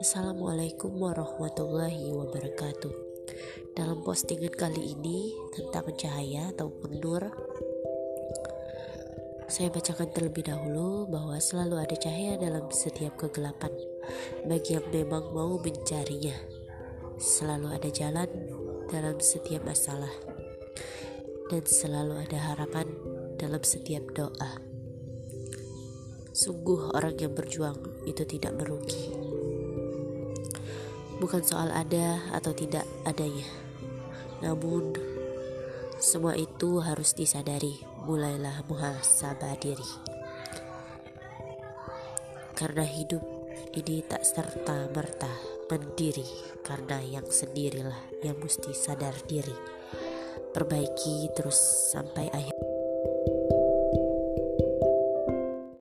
Assalamualaikum warahmatullahi wabarakatuh. Dalam postingan kali ini tentang cahaya ataupun nur, saya bacakan terlebih dahulu bahwa selalu ada cahaya dalam setiap kegelapan bagi yang memang mau mencarinya. Selalu ada jalan dalam setiap masalah dan selalu ada harapan dalam setiap doa. Sungguh orang yang berjuang itu tidak merugi. Bukan soal ada atau tidak adanya. Namun semua itu harus disadari. Mulailah muhasabah diri. Karena hidup ini tak serta merta mendiri karena yang sendirilah yang mesti sadar diri. Perbaiki terus sampai akhir